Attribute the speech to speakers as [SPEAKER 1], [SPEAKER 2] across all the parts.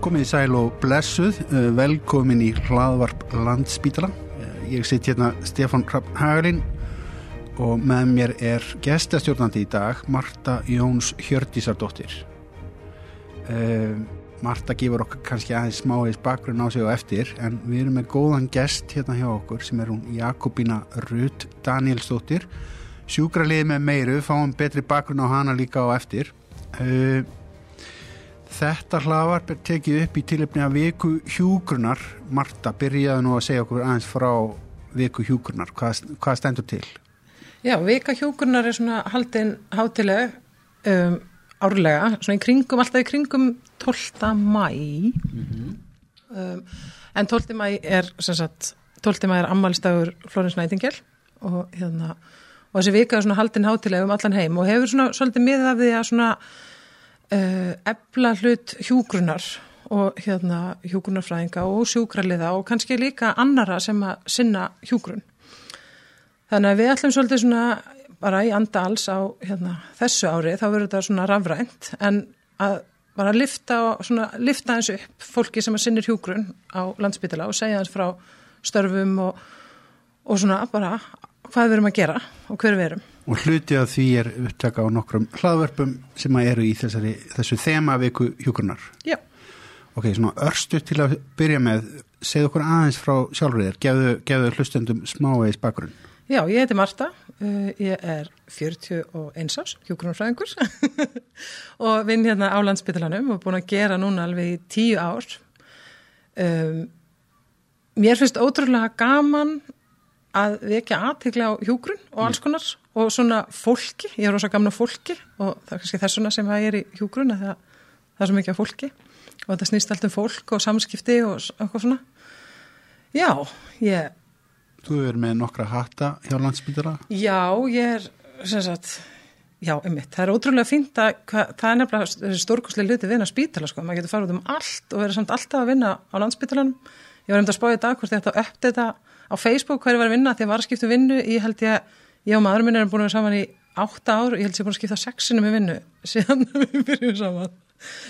[SPEAKER 1] Komið í sæl og blessuð, eh, velkomin í hlaðvarp Landspítala. Eh, Ég sitt hérna Stefán Rapp Hagalinn og með mér er gestastjórnandi í dag, Marta Jóns Hjördísardóttir. Uh, Marta gefur okkur kannski aðeins smáis bakgrunn á sig og eftir, en við erum með góðan gest hérna hjá okkur sem er hún Jakobína Rutt Danielsdóttir. Sjúkraliði með meiru, fáum betri bakgrunn á hana líka á eftir. Uh, Þetta hlaðvarp er tekið upp í tilöfni að viku hjúgrunar. Marta, byrjaði nú að segja okkur aðeins frá viku hjúgrunar. Hvað, hvað stendur til?
[SPEAKER 2] Já, vika hjúkurnar er svona haldin hátileg um, árlega, svona í kringum, alltaf í kringum 12. mæ um, en 12. mæ er sem sagt, 12. mæ er ammælstagur Flórens Nætingel og hérna og þessi vika er svona haldin hátileg um allan heim og hefur svona svolítið miðað því að svona ebla hlut hjúgrunar og hérna hjúgrunarfræðinga og sjúkraliða og kannski líka annara sem að sinna hjúgrun Þannig að við ætlum svolítið svona bara í anda alls á hérna, þessu ári, þá verður þetta svona rafrænt en að bara lifta, svona, lifta eins upp fólki sem að sinnir hjúgrun á landsbytila og segja eins frá störfum og, og svona bara hvað við erum að gera og hver við erum.
[SPEAKER 1] Og hluti af því er upptaka á nokkrum hlaðvörpum sem eru í þessari, þessu þema viku hjúgrunar.
[SPEAKER 2] Já.
[SPEAKER 1] Ok, svona örstu til að byrja með, segð okkur aðeins frá sjálfriðir, gefðu, gefðu hlustendum smávegis bakgrunn.
[SPEAKER 2] Já, ég heiti Marta, uh, ég er 41 árs, hjókunarfræðingur og vinn hérna á landsbytalanum og búin að gera núna alveg tíu ár. Um, mér finnst ótrúlega gaman að vekja aðtikla á hjógrun og alls konar og svona fólki, ég er rosa gamna fólki og það er kannski þessuna sem það er í hjógrun að það, það er svo mikið af fólki og þetta snýst allt um fólk og samskipti og eitthvað svona. Já, ég
[SPEAKER 1] Þú er með nokkra hata hjá landsbytala?
[SPEAKER 2] Já, ég er, sem sagt, já, einmitt, það er ótrúlega fínt að, hvað, það er nefnilega stórkoslega hluti að vinna spítala, sko, maður getur farið um allt og verið samt alltaf að vinna á landsbytalanum. Ég var þetta að spáði dag hvort ég ætti að uppdata á Facebook hverju var að vinna því að var að skipta vinnu, ég held ég að, ég og maður minn erum búin að vera saman í átta ár og ég held ég búin að skipta sexinu með vinnu síðan við byrjum saman.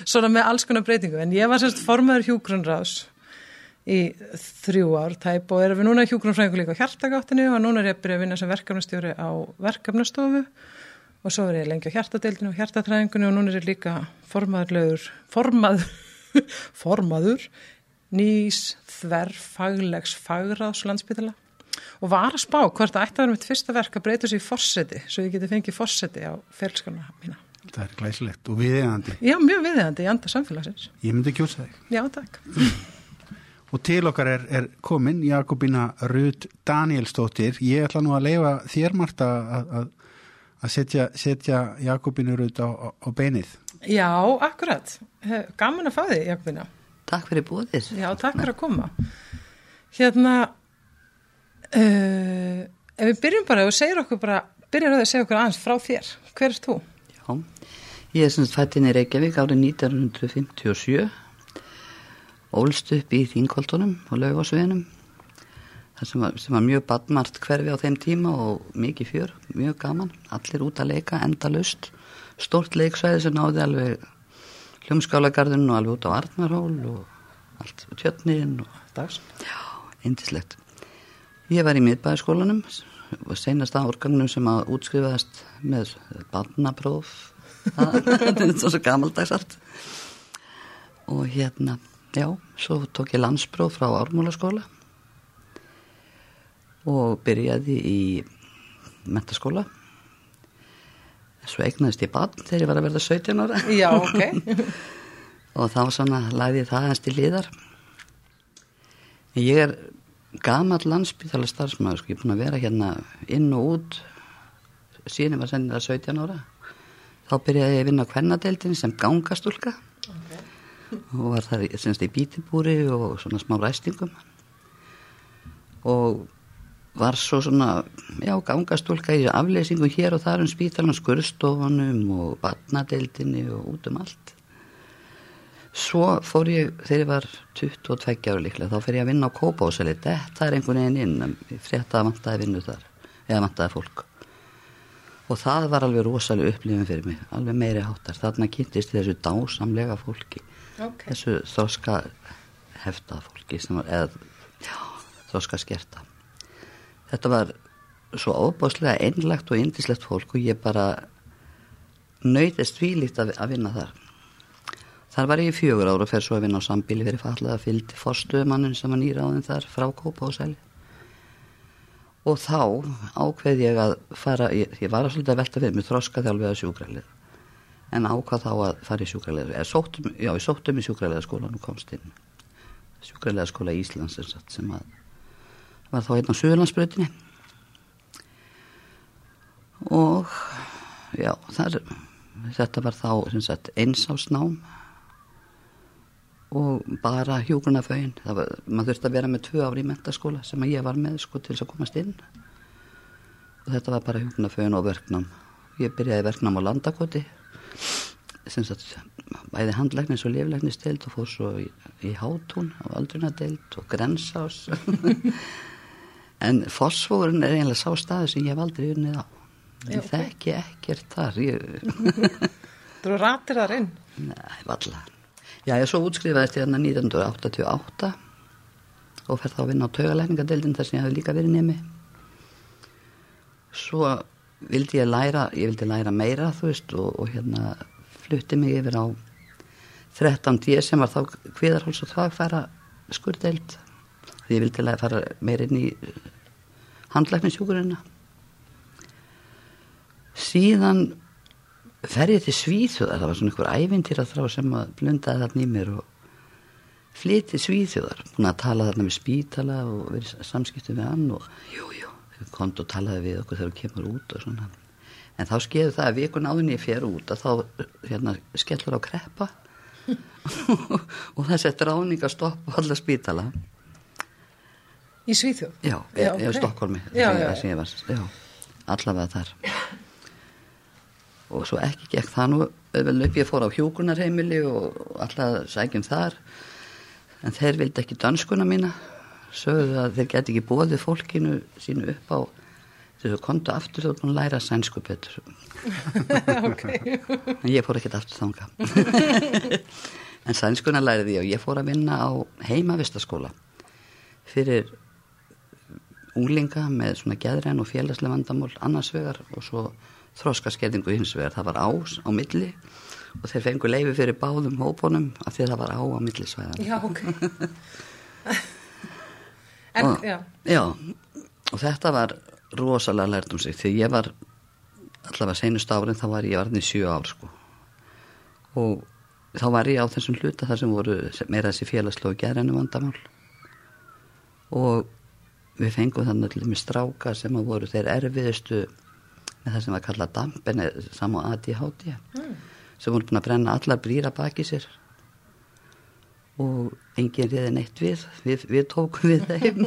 [SPEAKER 2] Svona með alls konar breytingu, en ég var semst formaður hjúgrunraðs í þrjú ár tæp og erum við núna hjúgrunfræðingu líka á hjartagáttinu og núna er ég að byrja að vinna sem verkefnastjóri á verkefnastofu og svo er ég lengi á hjartadeildinu og hjartatræðingunni og núna er ég líka formaðurlegur formaður, formaður nýs þverr faglegs fagráðs landsbytala og var að spá hvort það ætti að vera mitt fyrsta verk að breyta sér í fórseti svo ég geti fengið fórseti á felskana mína.
[SPEAKER 1] Það er glæsilegt og viðeigandi.
[SPEAKER 2] Já, mjög viðeigandi í anda samfélagsins.
[SPEAKER 1] Ég myndi kjósa þig.
[SPEAKER 2] Já, takk.
[SPEAKER 1] Og til okkar er, er komin Jakobína Rud Danielsdóttir. Ég ætla nú að leifa þér, Marta, að, að, setja, setja Jakobínu Rud á, á, á beinið.
[SPEAKER 2] Já, akkurat. Gaman að fá þig, Jakobína.
[SPEAKER 3] Takk fyrir búðir.
[SPEAKER 2] Já, takk fyrir að koma. Hérna, uh, ef við byrjum bara og segir okkur bara, byrjar að segja okkur aðeins frá þér. Hver er þú?
[SPEAKER 3] Já, ég er semst fættin í Reykjavík árið 1957 ólst upp í Þínkoltunum og Laugásveginum það sem var, sem var mjög badmart hverfi á þeim tíma og mikið fjör, mjög gaman allir út að leika, enda lust stort leiksvæði sem náði alveg hljómskálagarðun og alveg út á Arnarhól og allt tjötnin og dags já, eindislegt ég var í miðbæðaskólanum og senasta árgangnum sem að útskrifaðast með badnapróf þetta er svo gamaldags allt. Og hérna Já, svo tók ég landspróf frá Ármúlaskóla og byrjaði í mentaskóla. Svo eignaðist ég bann þegar ég var að verða 17 ára.
[SPEAKER 2] Já, ok.
[SPEAKER 3] og þá svona læði ég það hans til liðar. Ég er gamal landsbytala starfsmæður, sko, ég er búin að vera hérna inn og út síðan ég var sennilega 17 ára. Þá byrjaði ég að vinna á kvennadeildin sem gangastúlka og var þar semst í bítibúri og svona smá ræstingum og var svo svona, já, gangastólka í afleysingum hér og þar um spítalan skurðstofunum og batnadeildinni og út um allt svo fór ég þegar ég var 22 ára líklega, þá fer ég að vinna á Kópáseli þetta er einhvern veginn inn frétta að vantaði vinnu þar eða vantaði fólk og það var alveg rosalega upplifin fyrir mig alveg meiri háttar, þarna kynntist þessu dásamlega fólki
[SPEAKER 2] Ok.
[SPEAKER 3] þessu þroska hefta fólki sem var, eða já, þroska skerta. Þetta var svo óbáslega einlagt og indislegt fólk og ég bara nöytist tvílíkt að, að vinna þar. Þar var ég í fjögur ára og fer svo að vinna á sambíli fyrir fallaða fylgdi forstuðumannin sem var nýráðin þar frá Kópa og Sæli. Og þá ákveð ég að fara, ég, ég var að svolítið að velta fyrir mig þroska þjálfið að sjúkralið. En ákvað þá að fara í sjúkralið, já ég sóttum í sjúkralið skólan og komst inn. Sjúkralið skóla Íslands sem að, var þá einn á Suðurlandsbrötinni. Og já, þar, þetta var þá sagt einsásnám og bara hjúgrunafögin maður þurfti að vera með tvö ári í mentaskóla sem ég var með sko til þess að komast inn. Og þetta var bara hjúgrunafögin og verknám. Ég byrjaði verknám á landakoti sem sagt bæði handlæknis og liflæknisteild og fór svo í, í hátún á aldrunadeild og grensás en fosfórin er einlega sá staði sem ég hef aldrei unnið á ég
[SPEAKER 2] ok.
[SPEAKER 3] þekki ekkert þar ég,
[SPEAKER 2] Þú ratir þar inn.
[SPEAKER 3] Nei, valla. Já, ég svo útskrifaðist hérna 1988 og fer þá að vinna á taugalækningadeildin þar sem ég hafi líka verið nemi. Svo vildi ég læra, ég vildi læra meira, þú veist, og, og hérna flutti mig yfir á 13D sem var þá kviðarháls og þvagfæra skurdeild. Því ég vildi læra fara meira inn í handlækningsjúkurina. Síðan fer ég til Svíþjóðar, það var svona einhver ævintýra þrá sem að blundaði þarna í mér og flytti Svíþjóðar, búin að tala þarna með spítala og verið samskiptum við hann og jú, jú, komd og talaði við okkur þegar við kemur út og svona. En þá skeiði það að vikun áðin ég fer út að þá hérna, skellur á kreppa og það settur áning að stoppa alla spítala.
[SPEAKER 2] Í Svíþjóð?
[SPEAKER 3] Já,
[SPEAKER 2] Já,
[SPEAKER 3] já
[SPEAKER 2] ok.
[SPEAKER 3] Stokkólmi, það sem ég var, já, allavega þar. Og svo ekki gekk það nú upp, ég fór á hjúkunarheimili og allavega sækjum þar, en þeir vildi ekki danskuna mína, sögðu að þeir geti ekki bóðið fólkinu sínu upp á þessu kontu aftur þú búin að læra sænsku betur.
[SPEAKER 2] ok.
[SPEAKER 3] En ég fór ekkert aftur þanga. en sænskuna læriði ég og ég fór að vinna á heimavistaskóla fyrir unglinga með svona geðræn og félagslega vandamál annars vegar og svo þróskaskerðingu hins vegar. Það var ás á milli og þeir fengu leifi fyrir báðum hópunum af því að það var á á millisvæðan.
[SPEAKER 2] Já, ok. en,
[SPEAKER 3] og,
[SPEAKER 2] já,
[SPEAKER 3] já, og þetta var rosalega lært um sig því ég var allavega seinustu árin þá var ég varðin í sjö ár sko og þá var ég á þessum hluta þar sem voru meira þessi félagslegu gerðinu vandamál og við fengum þannig allir með stráka sem að voru þeir erfiðustu með það sem var kallað dampen sam og ADHD sem voru búin að brenna allar brýra baki sér og enginn riði neitt við við, við tókum við þeim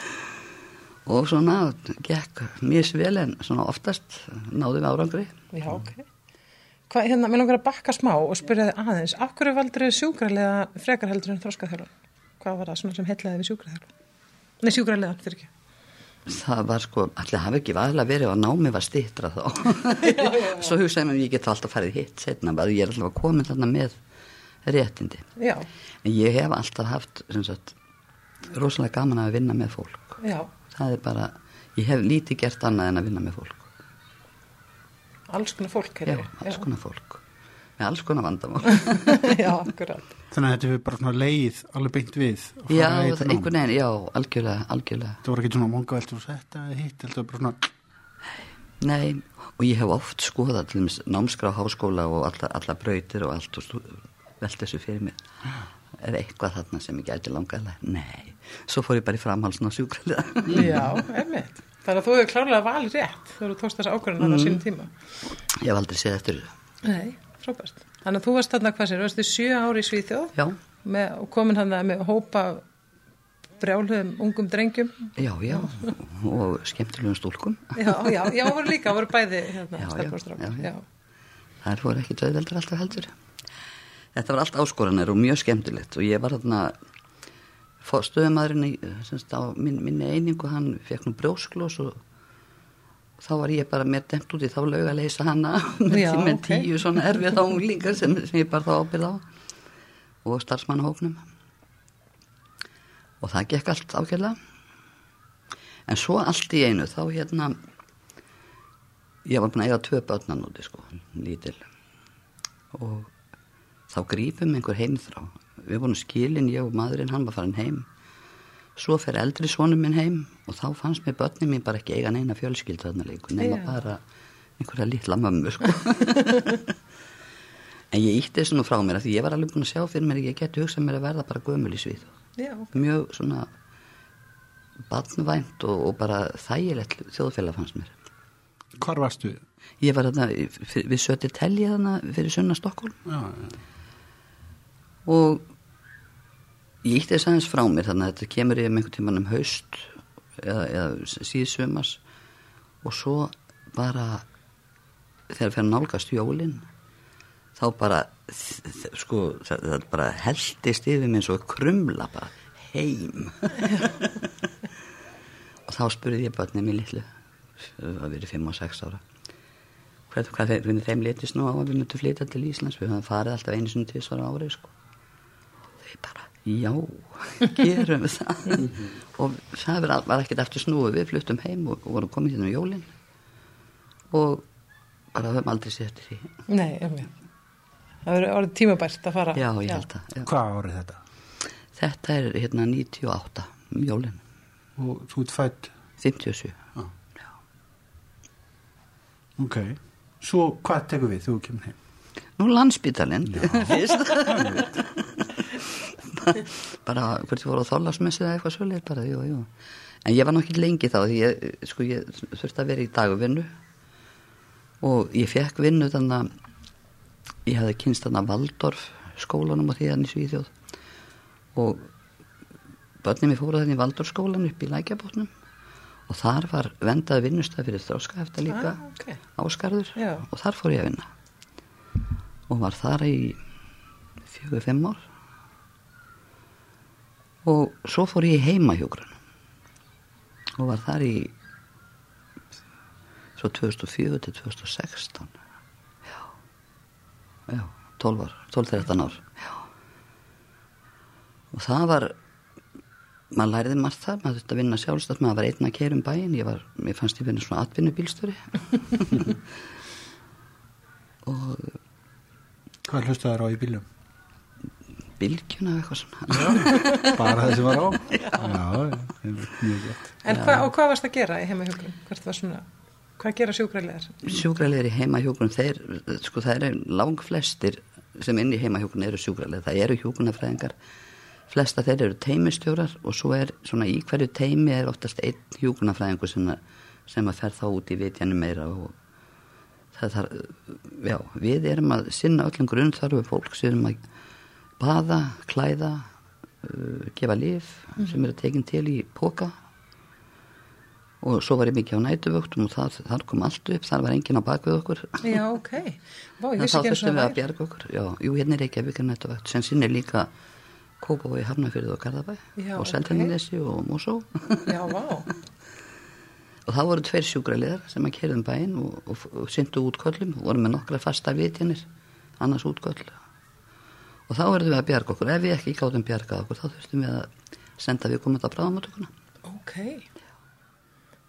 [SPEAKER 3] og svona gekk mjög svel en svona oftast náðum við árangri
[SPEAKER 2] já, ok. Hvað, hérna, mér langar að bakka smá og spyrja þið aðeins, af hverju valdur þið sjúkrarlega frekar heldur en þróskaþjálfan? Hvað var það svona sem heitlaði við sjúkrarþjálfan? Nei, sjúkrarlegan, fyrir ekki.
[SPEAKER 3] það var sko, allir hafi ekki vaðilega verið og námi var stýttra þá. Svo hugsaði mér ég get alltaf farið hitt setna, bara ég er alltaf komin þarna með réttindi.
[SPEAKER 2] Já,
[SPEAKER 3] en ég hef alltaf haft sem sagt, rosalega gaman að vinna með fólk.
[SPEAKER 2] Já,
[SPEAKER 3] það er bara, ég hef lítið gert annað en að vinna með fólk.
[SPEAKER 2] Alls konar fólk.
[SPEAKER 3] já,
[SPEAKER 2] heyrðu.
[SPEAKER 3] alls konar fólk. Með alls konar vandamál.
[SPEAKER 2] Já, akkurat.
[SPEAKER 1] Þannig að þetta er bara svona leið alveg beint við
[SPEAKER 3] já,
[SPEAKER 1] þetta
[SPEAKER 3] einhvern veginn, já, algjörlega, algjörlega
[SPEAKER 1] Það voru ekki svona monga veldur og þetta eða hitt, heldur bara svona
[SPEAKER 3] Nei, og ég hef oft skoðað til dæmis námskrá háskóla og alla, alla brautir og allt og stú, velt þessu fyrir mér. Er eitthvað þarna sem ég gæti langaðlega? Nei. Svo fór ég bara í framhalsna á sjúkraliða.
[SPEAKER 2] Já, einmitt. Þannig að þú hefur klárlega valið rétt þegar þú tókst þessa ákvörðun mm. á sínum tíma.
[SPEAKER 3] ég hef aldrei séð eftir þessu.
[SPEAKER 2] Þannig að þú varst þarna, hvað sér, varstu sjö ári í Svíþjóð
[SPEAKER 3] Já,
[SPEAKER 2] með, og komin hann með hópa brjálhugum ungum drengjum.
[SPEAKER 3] já, já. Og skemmtilegum stúlkum.
[SPEAKER 2] Já, já, já, voru líka, voru bæði hérna,
[SPEAKER 3] Já, já, já, já. Það voru ekki döðveldur alltaf heldur. Þetta var allt áskoranir og mjög skemmtilegt og ég var þarna stöðumadurinn í minni einingu, hann fekk nú brjósklós og þá var ég bara mér demt út í þá lög að leysa hana. Með,
[SPEAKER 2] Já,
[SPEAKER 3] með
[SPEAKER 2] ok.
[SPEAKER 3] tíu svona erfið þá unglingar sem, sem ég bara þá ábyrð á. Og starfsmannahóknum og það gekk allt ákveðlega en svo allt í einu þá hérna ég var búin að eiga tvö börnan úti sko, lítil. Og þá grípum einhver heimþrá. Við vorum skilin, ég og maðurinn, hann var farin heim svo fer eldri sonum minn heim og þá fannst mér börnin mín bara ekki eiga neina fjölskyld þarna leikur, nema
[SPEAKER 2] Já.
[SPEAKER 3] bara einhverja litla mömmu sko en ég ítti þessu nú frá mér af því ég var alveg búin að sjá fyrir mér að ég geti hugsað mér að verða bara gömul í svið
[SPEAKER 2] Já,
[SPEAKER 3] mjög svona badnvænt og, og bara þægilegt þjóðfélag fannst mér
[SPEAKER 1] Hvar varstu?
[SPEAKER 3] ég var þarna, við söti telji þarna fyrir sunna Stokkólm
[SPEAKER 1] Já, já.
[SPEAKER 3] og ég ítti þess aðeins frá mér þannig að þetta kemur ég með einhvern tímann um haust eða, eða síðsumars. Og svo bara þegar fyrir nálgast jólin þá bara sko það, það bara heldist yfir minn svo krumla bara heim. Og þá spurði ég börnum í litlu það verið 5 og 6 ára hvað þeim, hvernig þeim litist nú á að við myndum flytja til Íslands? Við höfum farið alltaf einu sinni til svara árið sko. Þau bara, já, gerum við það. Og það var, ekkert eftir snúið, við fluttum heim og, og vorum komið hérna um jólin. Og bara höfum aldrei séð eftir því.
[SPEAKER 2] Nei, einmitt. Það verður orðið tímabært að fara.
[SPEAKER 3] já, ég held það já.
[SPEAKER 1] Hvað árið þetta?
[SPEAKER 3] þetta er hérna 98 um jólin,
[SPEAKER 1] Og þú ert fætt,
[SPEAKER 3] 57
[SPEAKER 1] ok. Svo hvað tekur við þú kemur heim?
[SPEAKER 3] nú landsbítalinn fyrst bara hvert voru á þólasmessu eða eitthvað svolítið bara, jú, jú. En ég var nokkið lengi þá því ég, sko, ég þurfti að vera í dagvinnu. Og ég fekk vinnu þannig að ég hefði kynst þannig að Valdorf skólanum og því hann í Svíþjóð. Og börnum ég fóru þannig í Valdorf skólan upp í Lækjabótnum og þar var vendað vinnustaf fyrir þróska eftir líka
[SPEAKER 2] Ah, ok.
[SPEAKER 3] áskarður
[SPEAKER 2] Já.
[SPEAKER 3] og þar fór ég að vinna. Og var þar í fjögur, fimm ár og svo fór ég í heimahjógrun og var þar í svo 2004 til 2016 já. Já, 12 ár 12-13 ár. Já. Og það var maður læriði margt þar, maður þurfti að vinna sjálfstætt maður var einn að kera um bæinn ég, var, ég fannst ég vinna svona atvinnubílstöri og
[SPEAKER 1] Hvað hlustaður á í bílum?
[SPEAKER 3] Bylgjuna og eitthvað svona
[SPEAKER 1] Bara það sem var á? Já, já, mjög gett.
[SPEAKER 2] En hva, og hvað varst að gera í heimahjókunum? Hvert var svona, hvað gera sjúkralegar?
[SPEAKER 3] sjúkralegar í heimahjókunum þeir, sko það eru lang flestir sem inn í heimahjókunum eru sjúkralegar það eru hjókunarfræðingar flesta þeir eru teimistjórar og svo er svona í hverju teimi er oftast einn hjókunarfræðingur sem, að- sem að fer þá út í vitjanu meira og það þarf, já, við erum að sinna öllum grunn þarfu fólks, við erum að baða, klæða uh, gefa lif sem eru tekin til í póka og svo var ég mikið á nætuvöktum og það, þar kom allt upp, þar var enginn á bakvið okkur
[SPEAKER 2] Já, ok. Vá, ég vissi
[SPEAKER 3] þá
[SPEAKER 2] ekki eins
[SPEAKER 3] þurftum
[SPEAKER 2] og
[SPEAKER 3] við að
[SPEAKER 2] það væri.
[SPEAKER 3] bjarga okkur já, jú, hérna er ekki að vika nætuvökt sem sinni líka Kópavogi, Hafnafyrði og Garðabæ
[SPEAKER 2] Já,
[SPEAKER 3] og. Seltjarnanesi og Mosó
[SPEAKER 2] Já, vá.
[SPEAKER 3] og það voru tveir sjúkraliðar sem að kerðum bæinn og, og, og syndu útköllum og voru með nokkra fasta vitjanir annars útköll og þá verðum við að bjarga okkur ef við ekki gátum bjargað okkur þá þurftum við að senda við komandi að bráðamáttökuna
[SPEAKER 2] Ok.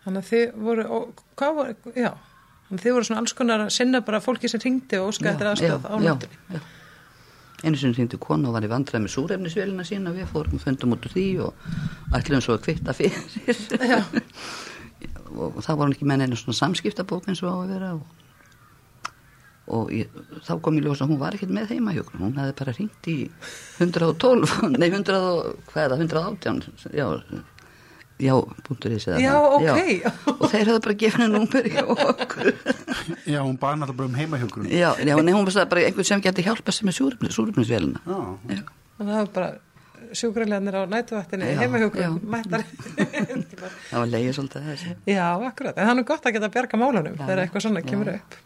[SPEAKER 2] Þannig að þið voru, og, voru, já, þið voru svona alls konar að sinna bara fólki sem ringdi og óska eftir aðstöð á
[SPEAKER 3] já,
[SPEAKER 2] náttúri.
[SPEAKER 3] já. einu sinni hringdi kona og var í vandræði með súrefnisvélina sína við fórum fundum út úr því og ætlum svo að kvitta fyrir og það voru ekki með neina svona samskiptabók eins og á að vera og, og ég, þá kom ég ljós að hún var ekkert með heimahjókn hún hefði bara hringt í 112 nei 100 og hvað er það 118 já já, búntur þess
[SPEAKER 2] Já, ok.
[SPEAKER 3] og þeir hefði bara gefið henni okkur
[SPEAKER 1] Já, hún baði náttúrulega bara um heimahjógrun.
[SPEAKER 3] já, já, nei, hún var það bara einhvern sem geti hjálpað sem er súrefnisvélina
[SPEAKER 1] Já,
[SPEAKER 3] já,
[SPEAKER 2] Þannig að það var bara sjúkralegarnir á nætuvættinni,
[SPEAKER 3] Já,
[SPEAKER 2] heimahjókunum,
[SPEAKER 3] já.
[SPEAKER 2] mættar.
[SPEAKER 3] það var leiðið svolítið að þessi
[SPEAKER 2] já, akkurat. En það er nú gott að geta bjarga málunum
[SPEAKER 3] Já,
[SPEAKER 2] þegar eitthvað svona
[SPEAKER 3] já.
[SPEAKER 2] kemur upp.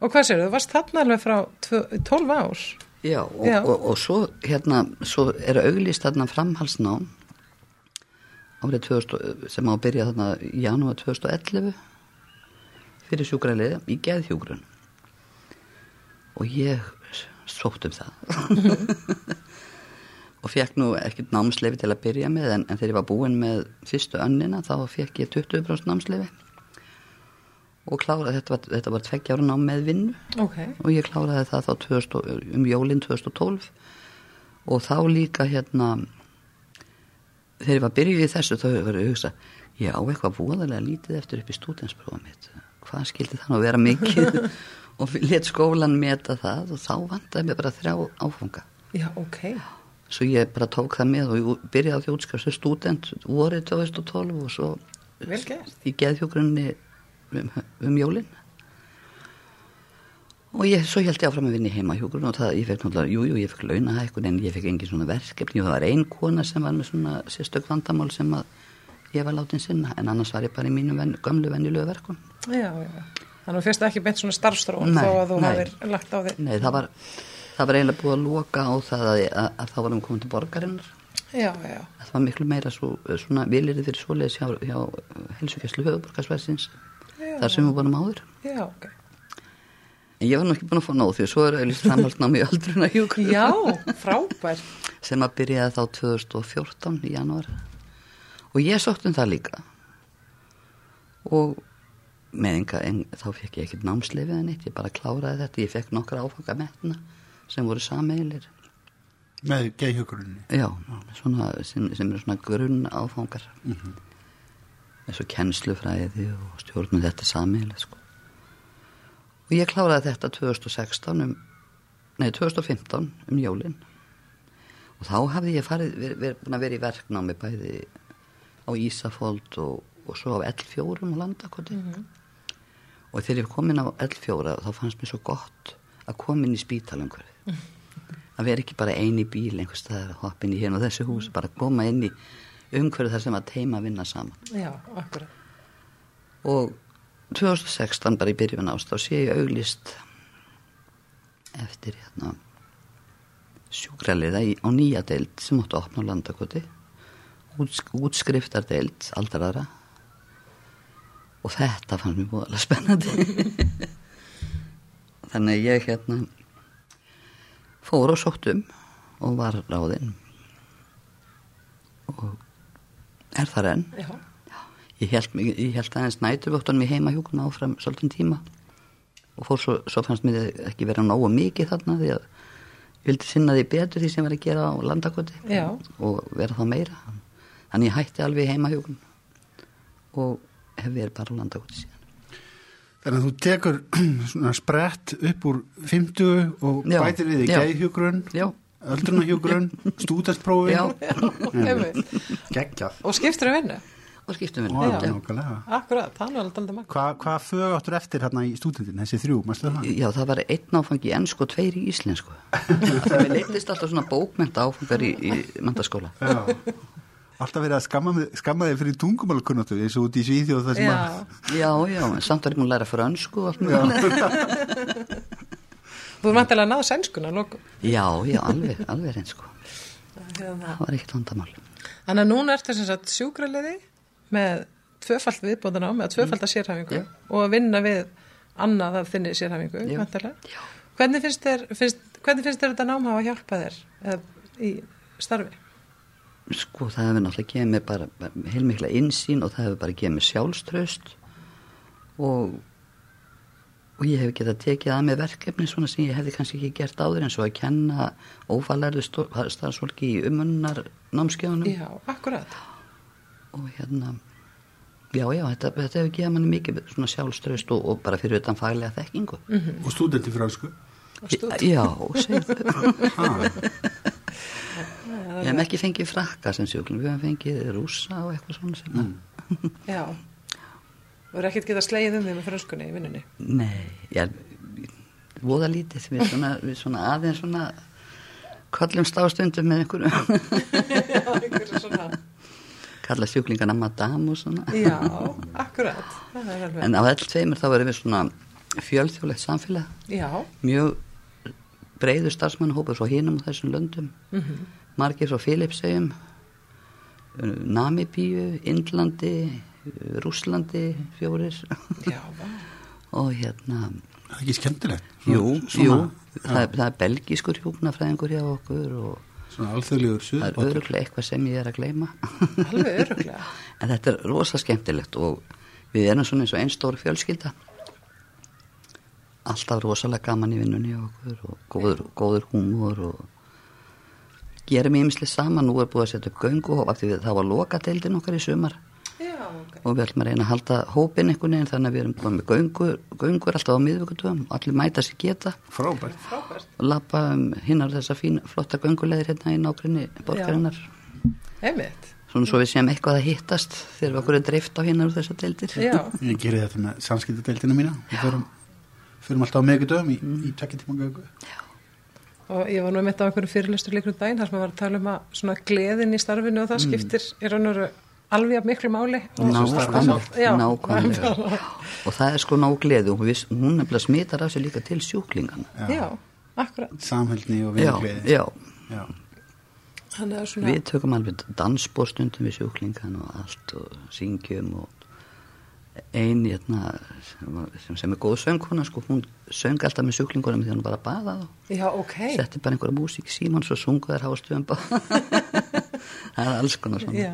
[SPEAKER 2] Og hvað séu, þú varst þarna alveg frá tvö- 12 ár?
[SPEAKER 3] Já, og,
[SPEAKER 2] Já.
[SPEAKER 3] Og, og svo hérna, svo er auglýst þarna framhalsnám árið 2000, sem á að byrja þarna í janúar 2011 fyrir sjúkraliði í geðhjúgrun og ég sótt um það og fekk nú ekkert námsleifi til að byrja með en, en þegar ég var búin með fyrstu önnina þá fekk ég 20% námsleifi og kláraði, þetta var, þetta var tveggja ára nám með vinnu.
[SPEAKER 2] Ok,
[SPEAKER 3] og ég kláraði það þá 2000, um jólinn 2012 og þá líka hérna þegar ég var byrjuð í þessu þá var ég að hugsa ég á eitthvað voðalega lítið eftir upp í stúdensprófa mitt. Hvað skildi það nú að vera mikið? Og let skólan meta það og þá vandaði mér bara þrjá áfanga.
[SPEAKER 2] Já, ok.
[SPEAKER 3] svo ég bara tók það með og ég byrjaði á því útskjástu stúdent vorið 2012 og svo
[SPEAKER 2] Vel gert.
[SPEAKER 3] í geðhjógrunni um, um jólin. Og ég, svo held ég áfram að vinna í heimahjógrun og það, ég fekk náttúrulega, jú, jú, ég fekk launahækkun en ég fekk engin svona verkefni. Og það var ein kona sem var með svona sérstök vandamál sem að ég var látin sinna. En annars var ég bara í mínu ven, gömlu venjulegu verkun
[SPEAKER 2] Já, já. Þannig að fyrst ekki beint svona starfstróun
[SPEAKER 3] Nei,
[SPEAKER 2] þó að þú hafðir lagt á þig.
[SPEAKER 3] Nei, það var, það var eiginlega búið að loka á það að, að, að þá varum komið til borgarinnar.
[SPEAKER 2] Já, já,
[SPEAKER 3] það var miklu meira svo, svona vilirði fyrir þar sem við vorum áður.
[SPEAKER 2] Já, ok.
[SPEAKER 3] en ég var nú ekki búin að fá nóð því að svo er auðvitað framhaldnámi í öldruna hjúkur
[SPEAKER 2] Já, frábær.
[SPEAKER 3] sem að byrjaði þá 2014 í janúar. Og ég sótt um það líka. Og með enga, en þá fekk ég ekkert námsleifið en eitt, ég bara kláraði þetta. Ég fekk nokkra áfanga metna sem voru sameilir
[SPEAKER 1] með geðhjókurunni
[SPEAKER 3] já, svona, sem, sem eru svona grunn áfangar eins og kennslufræði og stjórnum þetta sameilir sko. og ég kláraði þetta 2016 um, nei 2015 um jólin. Og þá hafði ég farið, verið, verið, búin að vera í verknámi bæði á Ísafold og, og svo á L4 á landakoti. Og þegar ég kom inn á L4 þá fannst mér svo gott að koma inn í spítalangur að vera ekki bara eini bíl einhvers staðar að hoppa inn í hérna og þessu hús bara koma inn í umhverju þar sem að teima vinna saman.
[SPEAKER 2] Já, akkurat.
[SPEAKER 3] og 2016 bara í byrjun ást þá sé ég auglist eftir hérna sjúkraliða á nýja deild sem átti að opna á landakoti. Útsk, útskriftar-deild aldrara og þetta fannst mér búið spennandi. Þannig ég hérna fór og sótt um og var ráðinn. Og er þar enn?
[SPEAKER 2] Já,
[SPEAKER 3] Ég held, mig- ég held aðeins næturvöktunum í heimahjúkuna áfram svolítinn tíma. Og fór svo, svo fannst mér ekki vera nógu mikið þarna því að ég vildi sinna því betur því sem var að gera á landakoti
[SPEAKER 2] Já.
[SPEAKER 3] og vera þá meira. Þannig ég hætti alveg í heimahjúkun og hef verið bara á landakoti síðan.
[SPEAKER 1] Þannig að þú tekur svona sprett upp úr 50 og
[SPEAKER 3] Já,
[SPEAKER 1] bætir við í
[SPEAKER 3] já.
[SPEAKER 1] geðhjókurun,
[SPEAKER 3] Já,
[SPEAKER 1] öldrunahjókurun,
[SPEAKER 2] einmitt.
[SPEAKER 1] geggjað.
[SPEAKER 2] Og skiptur um vinnu?
[SPEAKER 3] og skiptum við.
[SPEAKER 2] Akkurat, það er alveg aldrei makk.
[SPEAKER 1] Hvað hva fög áttur eftir hérna í stúdentin, þessi þrjú, mástu það?
[SPEAKER 3] Já, það var einn áfangi í ennsku og tveir í íslensku Það við leittist alltaf svona bókmenta áfangar í, í mentaskóla
[SPEAKER 1] Já. Alltaf verið að skamma, skamma þig fyrir tungumálkunnáttu eins og út í Svíþjóð það sem
[SPEAKER 2] Já,
[SPEAKER 1] að...
[SPEAKER 3] Já, já, samt var ég múin að læra frönsku og allt mjög
[SPEAKER 2] þú er vantilega að náða sænskuna að lokum.
[SPEAKER 3] Já, já, alveg, alveg reynd sko
[SPEAKER 2] Hérna.
[SPEAKER 3] Það var ekkert vandamál
[SPEAKER 2] Þannig að núna ertu sem sagt sjúkraliði með tvöfalt viðbóðan á, með tvöfalda sérhæfingu
[SPEAKER 3] Já.
[SPEAKER 2] og að vinna við annað af þinni sérhæfingu,
[SPEAKER 3] Já.
[SPEAKER 2] vantilega.
[SPEAKER 3] Já.
[SPEAKER 2] Hvernig finnst þér, finnst, hvernig finnst þér þetta nám hafa hjálpað þér eða, í starfi?
[SPEAKER 3] Sko, það hefur náttúrulega gefið mér bara, bara heilmikla insýn og það hefur bara gefið mér sjálfströst og, og ég hef getað tekið að mig verkefni svona sem ég hefði kannski ekki gert áður eins og að kenna ófalærðu starfsfólki í umunnar námskeiðunum
[SPEAKER 2] Já, akkurat.
[SPEAKER 3] og hérna já, já, þetta, þetta hefur gefið manni mikið svona sjálfströst og, og bara fyrir utan faglega þekkingu
[SPEAKER 1] Og stúdenti fransku.
[SPEAKER 3] Já, segðu
[SPEAKER 1] Ha,
[SPEAKER 3] Við hefum ekki fengið frakka sem sjúklum, við hefum fengið rúsa og eitthvað svona sem mm.
[SPEAKER 2] Já. Þú er ekkert getað slegið um því með frönskunni í vinnunni.
[SPEAKER 3] Nei, ég voða lítið, við svona, við svona aðeins svona kollum stástundum með einhverju.
[SPEAKER 2] Já, einhverju svona.
[SPEAKER 3] kalla sjúklingana madame og svona.
[SPEAKER 2] Já, akkurat. Er
[SPEAKER 3] en á all tveimur þá erum við svona fjölþjóðlegt samfélag.
[SPEAKER 2] Já,
[SPEAKER 3] mjög breiður starfsmannhópur frá hinum og þessum löndum.
[SPEAKER 2] Mhm,
[SPEAKER 3] margir frá Filipsegjum Namibíu, Indlandi Rúslandi fjórir
[SPEAKER 2] já,
[SPEAKER 3] og hérna
[SPEAKER 1] það er ekki skemmtilegt.
[SPEAKER 3] jú,
[SPEAKER 1] Svona-
[SPEAKER 3] jú
[SPEAKER 1] svona-
[SPEAKER 3] það, er- það er belgískur hjúknafræðingur hjá okkur og
[SPEAKER 1] Svona alþjóðlegur
[SPEAKER 3] það er
[SPEAKER 1] suðbátur.
[SPEAKER 3] öruglega eitthvað sem ég er að gleyma
[SPEAKER 2] alveg öruglega.
[SPEAKER 3] en þetta er rosa skemmtilegt og við erum svona eins og einn stór fjölskylda alltaf rosalega gaman í vinnunni okkur og góður, góður húmor og gerum ímislega saman nú er búið að setja upp göngu af því við það var lokadeildin okkar í sumar. Og við ætlum að reyna að halda hópin einhvern veginn þannig að við erum búin með göngur, göngur alltaf á miðvíkutum, allir mæta sér geta
[SPEAKER 1] Frábært.
[SPEAKER 2] Frábært.
[SPEAKER 3] og lappa um hinnar þessa fína, flotta göngulegðir hérna í nákvæmni borgarinnar
[SPEAKER 2] Einmitt.
[SPEAKER 3] svona svo við séum eitthvað að hittast þegar við okkur er dreift á hinnar úr þessar deildir
[SPEAKER 2] Já,
[SPEAKER 1] Ég gerir þetta með samskiptadeildina mína. Við förum, förum alltaf á meðgudöfum í, í tvekki tíma göngu.
[SPEAKER 2] og ég var nú mitt á einhverju fyrirlistur líknum daginn þar sem maður var að tala um að og og alveg jafn miklu máli. og-
[SPEAKER 3] nákvæmlega,
[SPEAKER 2] Já,
[SPEAKER 3] nákvæmlega. og það er sko ná gleði og við, hún nefnilega smitar af sér líka til sjúklingana
[SPEAKER 2] Já, akkurat.
[SPEAKER 1] Samhældni og
[SPEAKER 3] já,
[SPEAKER 1] vinnugleði.
[SPEAKER 3] já,
[SPEAKER 1] já.
[SPEAKER 2] Þannig að svona,
[SPEAKER 3] við tökum alveg dansbórstundum við sjúklingana og allt og syngjum og ein hérna, sem, sem er góð söngkona sko, hún söng alltaf með sjúklingunum því hann bara baða þá
[SPEAKER 2] já, ok.
[SPEAKER 3] setti bara einhverja músík síman svo sungu þær hástöðum það er alls konar svona
[SPEAKER 2] Já,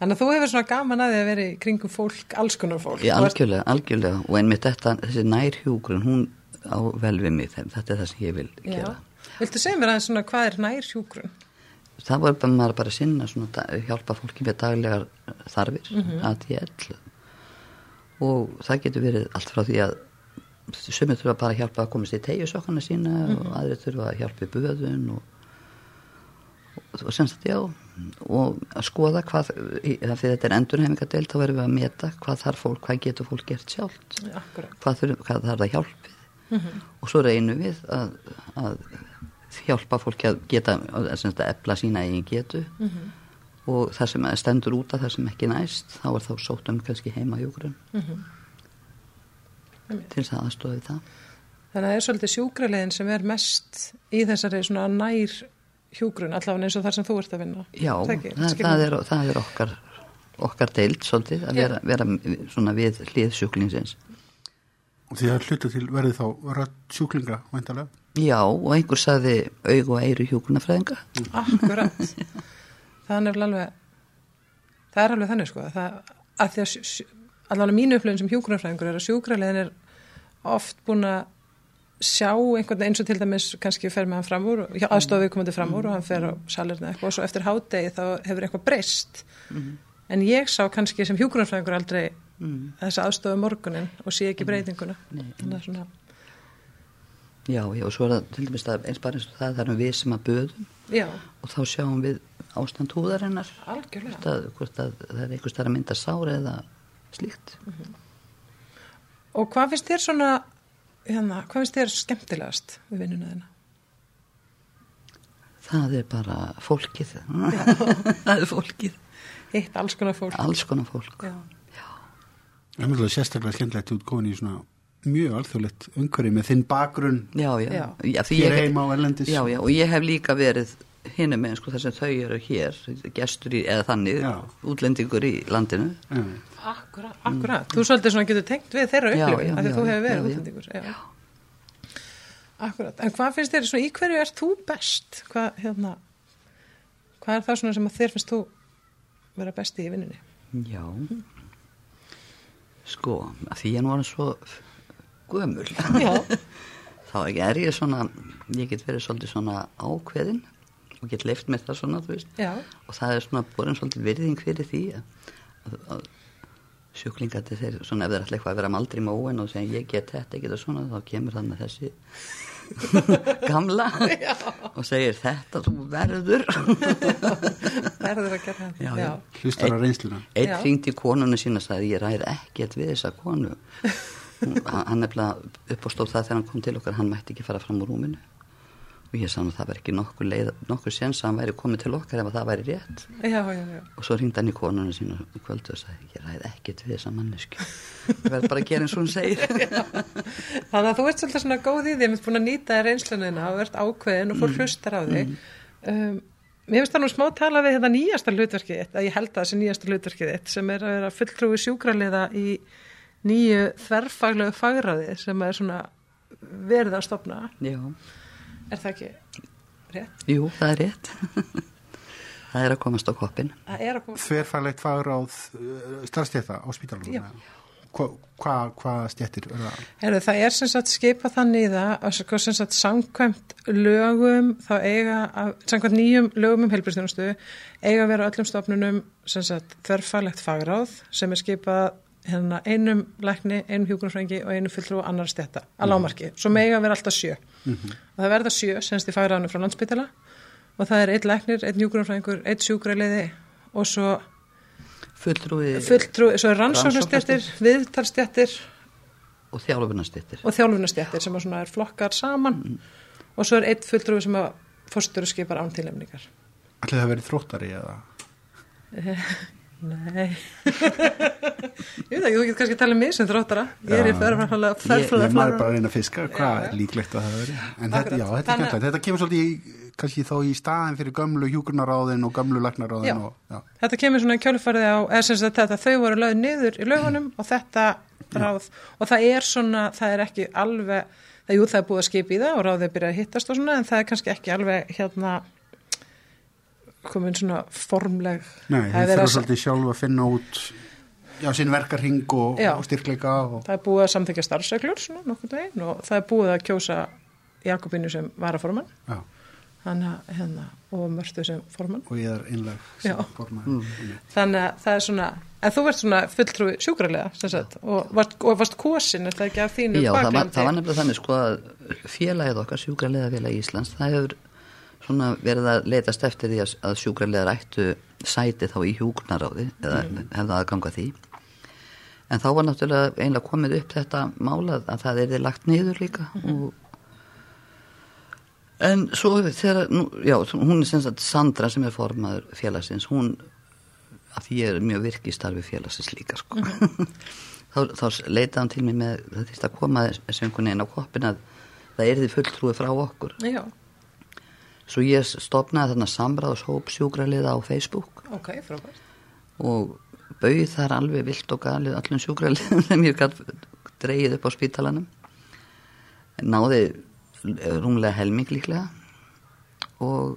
[SPEAKER 2] þannig að þú hefur svona gaman að því að vera í kringum fólk, alls konar fólk.
[SPEAKER 3] Já, algjörlega, algjörlega og einmitt þetta, þessi nærhjúgrun hún á vel við mig, þeim, þetta er það sem ég vil
[SPEAKER 2] Já.
[SPEAKER 3] gera.
[SPEAKER 2] Viltu segja mér aðeins svona hvað er nær hjúgrun?
[SPEAKER 3] Það var bara maður bara að sinna svona, hjálpa fólki með daglegar þarfir, ADL og það getur verið allt frá því að sumir þurfa bara að hjálpa að komast í tegjusokkarna sína og aðri þurfa að hjálpa í böðun og, og, og sem sagt já og að skoða hvað, þegar þetta er endurhefingadeild þá verðum við að meta hvað þarf fólk, hvað getur fólk gert sjálft?
[SPEAKER 2] Akkurat.
[SPEAKER 3] hvað, þurf, hvað þarf það hjálpið og svo reynum við að, að hjálpa fólki að geta að, að efla sína eigin getu. Og það sem stendur út af það sem ekki næst þá er þá sótt um kannski heima hjúgrun til þess að aðstofa við það?
[SPEAKER 2] Þannig að það er svolítið sjúkralegin sem er mest í þessari svona nær hjúgrun, allavega eins og þar sem þú ert að vinna.
[SPEAKER 3] já,
[SPEAKER 2] Það
[SPEAKER 3] það, er, það er okkar okkar deild svolítið að vera, vera svona við hlið sjúklingsins
[SPEAKER 1] Og því að hluta til verði þá rödd sjúklinga, væntalega.
[SPEAKER 3] já, og einhver sagði aug og eiru hjúgrunafræðinga
[SPEAKER 2] Akkurat. það er nefnilega alveg, það er alveg þannig sko, það, að því að allavega mínu upplifin sem hjúgrunarfræðingur er að sjúkralegin er oft búin að sjá einhvern eins og til dæmis kannski fer með hann fram úr, aðstofa við komandi fram úr og hann fer á salirna eitthvað og svo eftir hádegi þá hefur eitthvað breyst. En ég sá kannski sem hjúgrunarfræðingur aldrei þessa aðstofa morgunin og sé ekki breytinguna. Þannig að svona,
[SPEAKER 3] já, já, og svo er það til dæmis eins bara eins og það, erum við sem að böðum.
[SPEAKER 2] Já,
[SPEAKER 3] og þá sjáum við ástand húðarinnar.
[SPEAKER 2] Algjörlega.
[SPEAKER 3] Hvort að, hvort að það er einhvers þar að mynda sár eða slíkt.
[SPEAKER 2] Og hvað finnst þér svona, hérna, hvað finnst þér skemmtilegast við vinnuna þina?
[SPEAKER 3] það er bara fólkið það er fólkið
[SPEAKER 2] Hitt alls konar fólk.
[SPEAKER 3] alls konar fólk
[SPEAKER 2] Já.
[SPEAKER 1] Það er mjög sérstaklega skemmtilegt út komin í svona mjög alþjóðlegt umhverfi með þinn bakgrunn
[SPEAKER 3] já, já,
[SPEAKER 2] Já.
[SPEAKER 3] já ég,
[SPEAKER 1] heima á Erlendis.
[SPEAKER 3] já, já, og ég hef líka verið hinum með sko þar sem þau eru hér gestur í, eða þannig
[SPEAKER 1] Já.
[SPEAKER 3] útlendingur í landinu
[SPEAKER 1] Já.
[SPEAKER 2] Akkurat, akkurat. Þú svolítið svona getur tengt við þeirra
[SPEAKER 3] Já,
[SPEAKER 2] upplifin,
[SPEAKER 3] já,
[SPEAKER 2] af því
[SPEAKER 3] já,
[SPEAKER 2] þú hefur
[SPEAKER 3] já,
[SPEAKER 2] verið
[SPEAKER 3] já.
[SPEAKER 2] útlendingur. Já. Akkurat. En hvað finnst þér svona, í hverju er þú best? Hvað, hérna, hvað er það svona sem að þér finnst þú vera besti í vinninni?
[SPEAKER 3] já sko, að því ég nú var svo gömul
[SPEAKER 2] Já.
[SPEAKER 3] þá er ég svona ég get verið svolítið svona ákveðin og get leift með það svona, þú veist
[SPEAKER 2] Já.
[SPEAKER 3] og það er svona borin svolítið virðing fyrir því að, að, að sjúklingati þeir svona ef þeir ætla eitthvað að vera maldri í móin og segja ég get þetta, ég get það svona þá kemur þannig þessi gamla og segir þetta þú verður
[SPEAKER 2] Verður að gera það.
[SPEAKER 3] Já, já.
[SPEAKER 1] Hlustar á reynsluna.
[SPEAKER 3] einn
[SPEAKER 2] Já.
[SPEAKER 3] hringdi í konuna sína og sagði ég ræð ekkert við þessa konu hann nefnilega uppástóð það þegar hann kom til okkar hann mætti ekki fara fram úr rúminu og ég sagði að það var ekki nokkur leið nokkur séns að hann væri komið til okkar ef að það væri rétt.
[SPEAKER 2] Já, já, já.
[SPEAKER 3] og svo hringdi hann í konuna sína í kvöldu og sagði ég ræð ekkert við þessa mannesku ég verð bara að gera eins og hún segir.
[SPEAKER 2] Þannig að þú ert svolítið svona góð í því, ég mitt búin að nýta reynslunina og ert ákveðin og fólk hlustar á þig. Um, mér finnst það nú smá tala við þetta nýjasta hlutverkið þitt, að ég held að það sé nýjasta hlutverkið þitt, sem er að vera fulltrúi sjúkraliða í nýju þverfaglegu fagráði sem er svona verið að stopna.
[SPEAKER 3] já,
[SPEAKER 2] Er það ekki rétt.
[SPEAKER 3] Jú, það er rétt. það er að komast á koppin.
[SPEAKER 2] Það er að koma,
[SPEAKER 1] Þverfærlegt fagráð starfstjæta á spítalunum?
[SPEAKER 2] Já.
[SPEAKER 1] Hvað hva, hva stjættir er það?
[SPEAKER 2] Herru, það er sem sagt skipað þannig í það að sko sem sagt samkvæmt lögum þá eiga, að, samkvæmt nýjum lögum um heilbristjónustu eiga að vera á öllum stofnunum sem sagt þörfalegt fagráð sem er skipað hérna einum lækni, einum hjúgrunfrængi og einum fulltrú og annar stjætta að lámarki, svo eiga að vera alltaf sjö. Og það verða sjö semst í fagráðinu frá landsbytala og það er einn læknir, einn hjúgrunfrængur, einn sjúkraliði og svo
[SPEAKER 3] Fulltrúi
[SPEAKER 2] fulltrú, svo er rannsóknarstjættir, viðtalstjættir
[SPEAKER 3] og þjálfunastittir.
[SPEAKER 2] og þjálfunastjættir sem að er flokkar saman. Og svo er eitt fulltrúi sem að fórstöru skipar án tilefningar.
[SPEAKER 1] Ætli það verið þróttari eða?
[SPEAKER 2] Nei. ég veit ekki, þú getur kannski að tala um mig sem þróttara. Ég er í
[SPEAKER 1] Já.
[SPEAKER 2] förfæðarlega
[SPEAKER 1] Ég, ég maður bara að reyna að fiska, hvað er líklegt að það veri? En þetta, já, þetta
[SPEAKER 2] Þannig-.
[SPEAKER 1] Þetta kemur svolítið í, kannski þá í staðin fyrir gömlu hjúkurnaráðin og gömlu lagnaráðin.
[SPEAKER 2] Þetta kemur svona í kjölfarið á, eða sem sagt þetta, þau voru lögð niður í lögunum og þetta ráð, og það er svona, það er ekki alveg, það, jú, það er búið að skipa í það og ráðið byrja að hittast og svona, en það er kannski ekki alveg, hérna, komin svona formleg.
[SPEAKER 1] Nei,
[SPEAKER 2] Það er
[SPEAKER 1] þurfa
[SPEAKER 2] að-
[SPEAKER 1] svolítið sjálf að finna út já, sinn verkarhing og, og styrkleika og,
[SPEAKER 2] Það er búið að samþykja starfsreglur svona nokkur daginn og það er búið að kjósa Jakobinu sem varaformann.
[SPEAKER 1] Já,
[SPEAKER 2] þannig að hérna og Mörtu sem formann.
[SPEAKER 1] Og ég er einleg
[SPEAKER 2] Já.
[SPEAKER 1] formaður.
[SPEAKER 2] þannig að það er svona en þú verður svona fulltrúi sjúkralega sem sagt, og, varst, og varst kosin er það ekki af þínu
[SPEAKER 3] Já, það var, það var nefnilega þannig sko að félagið okkar, sjúkrarlega félagi Íslands, það hefur svona verið að leitast eftir því að, að sjúkrarlega ættu sæti þá í hjúknaráði eða
[SPEAKER 2] Mm.
[SPEAKER 3] hefða aðganga því. En þá var náttúrulega einlega komið upp þetta málað að það er þið lagt niður líka
[SPEAKER 2] Mhm.
[SPEAKER 3] og En svo þegar, nú, já, hún er sem sagt Sandra sem er formaður félagsins, hún, að því er mjög virk í starfi félagsins líka, sko. þá, þá leitaði hann til mig með, það þýrst að koma söngunni inn á koppin að það er því fulltrúi frá okkur.
[SPEAKER 2] Já,
[SPEAKER 3] Svo ég stopnaði þarna samráðshóp sjúkraliða á Facebook.
[SPEAKER 2] Ok, frábært.
[SPEAKER 3] Og bauð þar alveg vilt og galið allum sjúkraliðum sem ég dreigið upp á spítalanum. Náði rúmlega helming líklega. Og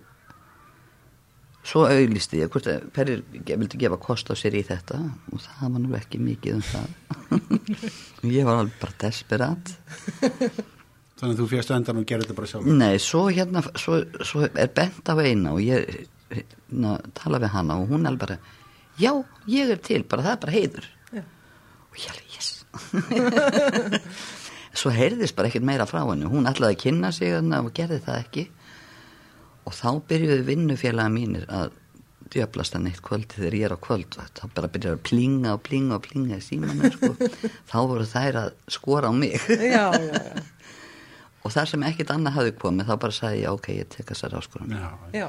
[SPEAKER 3] svo auðlisti ég hvort að hverjir vildi gefa kost á sér í þetta. Og það var nú ekki mikið um það. Ég var alveg bara desperat
[SPEAKER 1] Þannig að þú fjast endan og gerir þetta bara sjálf.
[SPEAKER 3] Nei, svo hérna svo, svo er bent af eina og ég na, tala við hana og hún er bara já, ég er til, bara það er bara heiður.
[SPEAKER 2] Já.
[SPEAKER 3] og ég alveg, yes. Svo heyrðist bara ekkert meira frá henni. Hún ætlaði að kynna sig þarna og gerði það ekki. Og þá byrjuðu vinnufélaga mínir að djöflast hann eitt kvöldi þegar ég er á kvöld. Þá bara byrjuðu að plinga og plinga og plinga í símanum sko. þá voru þær að skora á mig.
[SPEAKER 2] Já, já, já,
[SPEAKER 3] og þar sem ekkert annað hafði komið þá bara sagði ég ok, ég tek þessar áskorun
[SPEAKER 1] Já,
[SPEAKER 2] já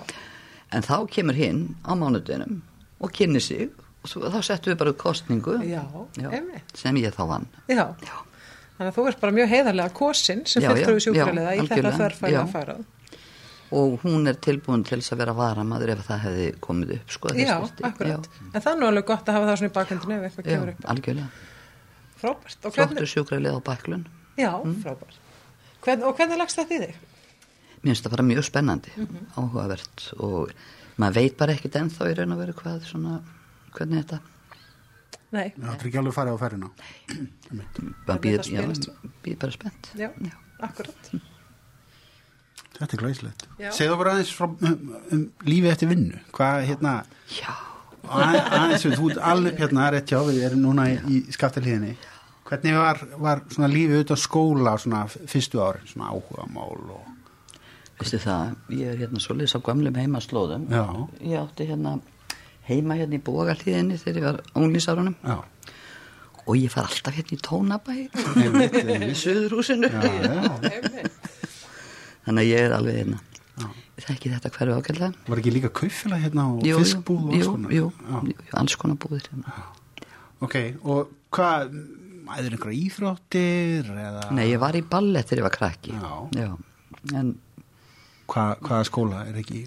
[SPEAKER 3] en þá kemur hinn á mánudeginum og kynni sig og svo, þá settum við bara kostningu
[SPEAKER 2] Já, einmitt.
[SPEAKER 3] sem ég þá vann
[SPEAKER 2] Já,
[SPEAKER 3] Já.
[SPEAKER 2] þannig að þú ert bara mjög heiðarlega kosin sem
[SPEAKER 3] Já, já, já,
[SPEAKER 2] sjúkralega í þetta
[SPEAKER 3] já.
[SPEAKER 2] farað
[SPEAKER 3] og hún er tilbúin til þess að vera varamaður ef það hefði komið upp sko,
[SPEAKER 2] Já, akkurat. En það er nú alveg gott að hafa það svona í bakhendinu ef eitthvað
[SPEAKER 3] já,
[SPEAKER 2] kemur
[SPEAKER 3] já,
[SPEAKER 2] upp.
[SPEAKER 3] algjörlega
[SPEAKER 2] Frábært. Hvernig,
[SPEAKER 3] sjúkralið á bæklun
[SPEAKER 2] já,
[SPEAKER 3] Mm.
[SPEAKER 2] frábært. Hvern, og hvernig lagst þetta í þig?
[SPEAKER 3] mér finnst það bara mjög spennandi
[SPEAKER 2] Mhm.
[SPEAKER 3] áhugavert og maður veit bara ekkit ennþá í raun og veru hvað svona, hvernig þetta
[SPEAKER 2] Nei,
[SPEAKER 1] það er ekki alveg farið á ferðina.
[SPEAKER 3] maður já, býr bara spennt
[SPEAKER 2] já, akkurat.
[SPEAKER 1] Þetta er glæslegt.
[SPEAKER 2] Já.
[SPEAKER 1] Segðu okkur aðeins frá, um, um lífi eftir vinnu. Hvað, hérna,
[SPEAKER 3] já,
[SPEAKER 1] að- aðeins, þú ert alveg hérna, rétt hjá, við erum núna í, í skaftalíðinni. Hvernig var, var svona lífið auðvitað skóla svona fyrstu ári, svona áhuga mál og...
[SPEAKER 3] veistu það ég er hérna svolítið á gamlum heimaslóðum.
[SPEAKER 1] Já.
[SPEAKER 3] ég átti hérna heima hérna í bógarhlíðinni þegar ég var unglísárunum
[SPEAKER 1] Já,
[SPEAKER 3] og ég far alltaf hérna í tónabæ í söðurhúsinu
[SPEAKER 1] Já, já.
[SPEAKER 3] þannig að ég er alveg hérna.
[SPEAKER 1] Já.
[SPEAKER 3] ég þekki þetta hverju ákveðlega
[SPEAKER 1] Var ekki líka kaufélag hérna og
[SPEAKER 3] Jú,
[SPEAKER 1] fiskbúð og alls konar?
[SPEAKER 3] jú, jú, alls konar búðir hérna.
[SPEAKER 1] Ok, og hvað, æður einhverja íþróttir eða
[SPEAKER 3] Nei, ég var í ballett þegar ég var krakki.
[SPEAKER 1] Já.
[SPEAKER 3] en
[SPEAKER 1] Hvað, hvaða skóla er ekki?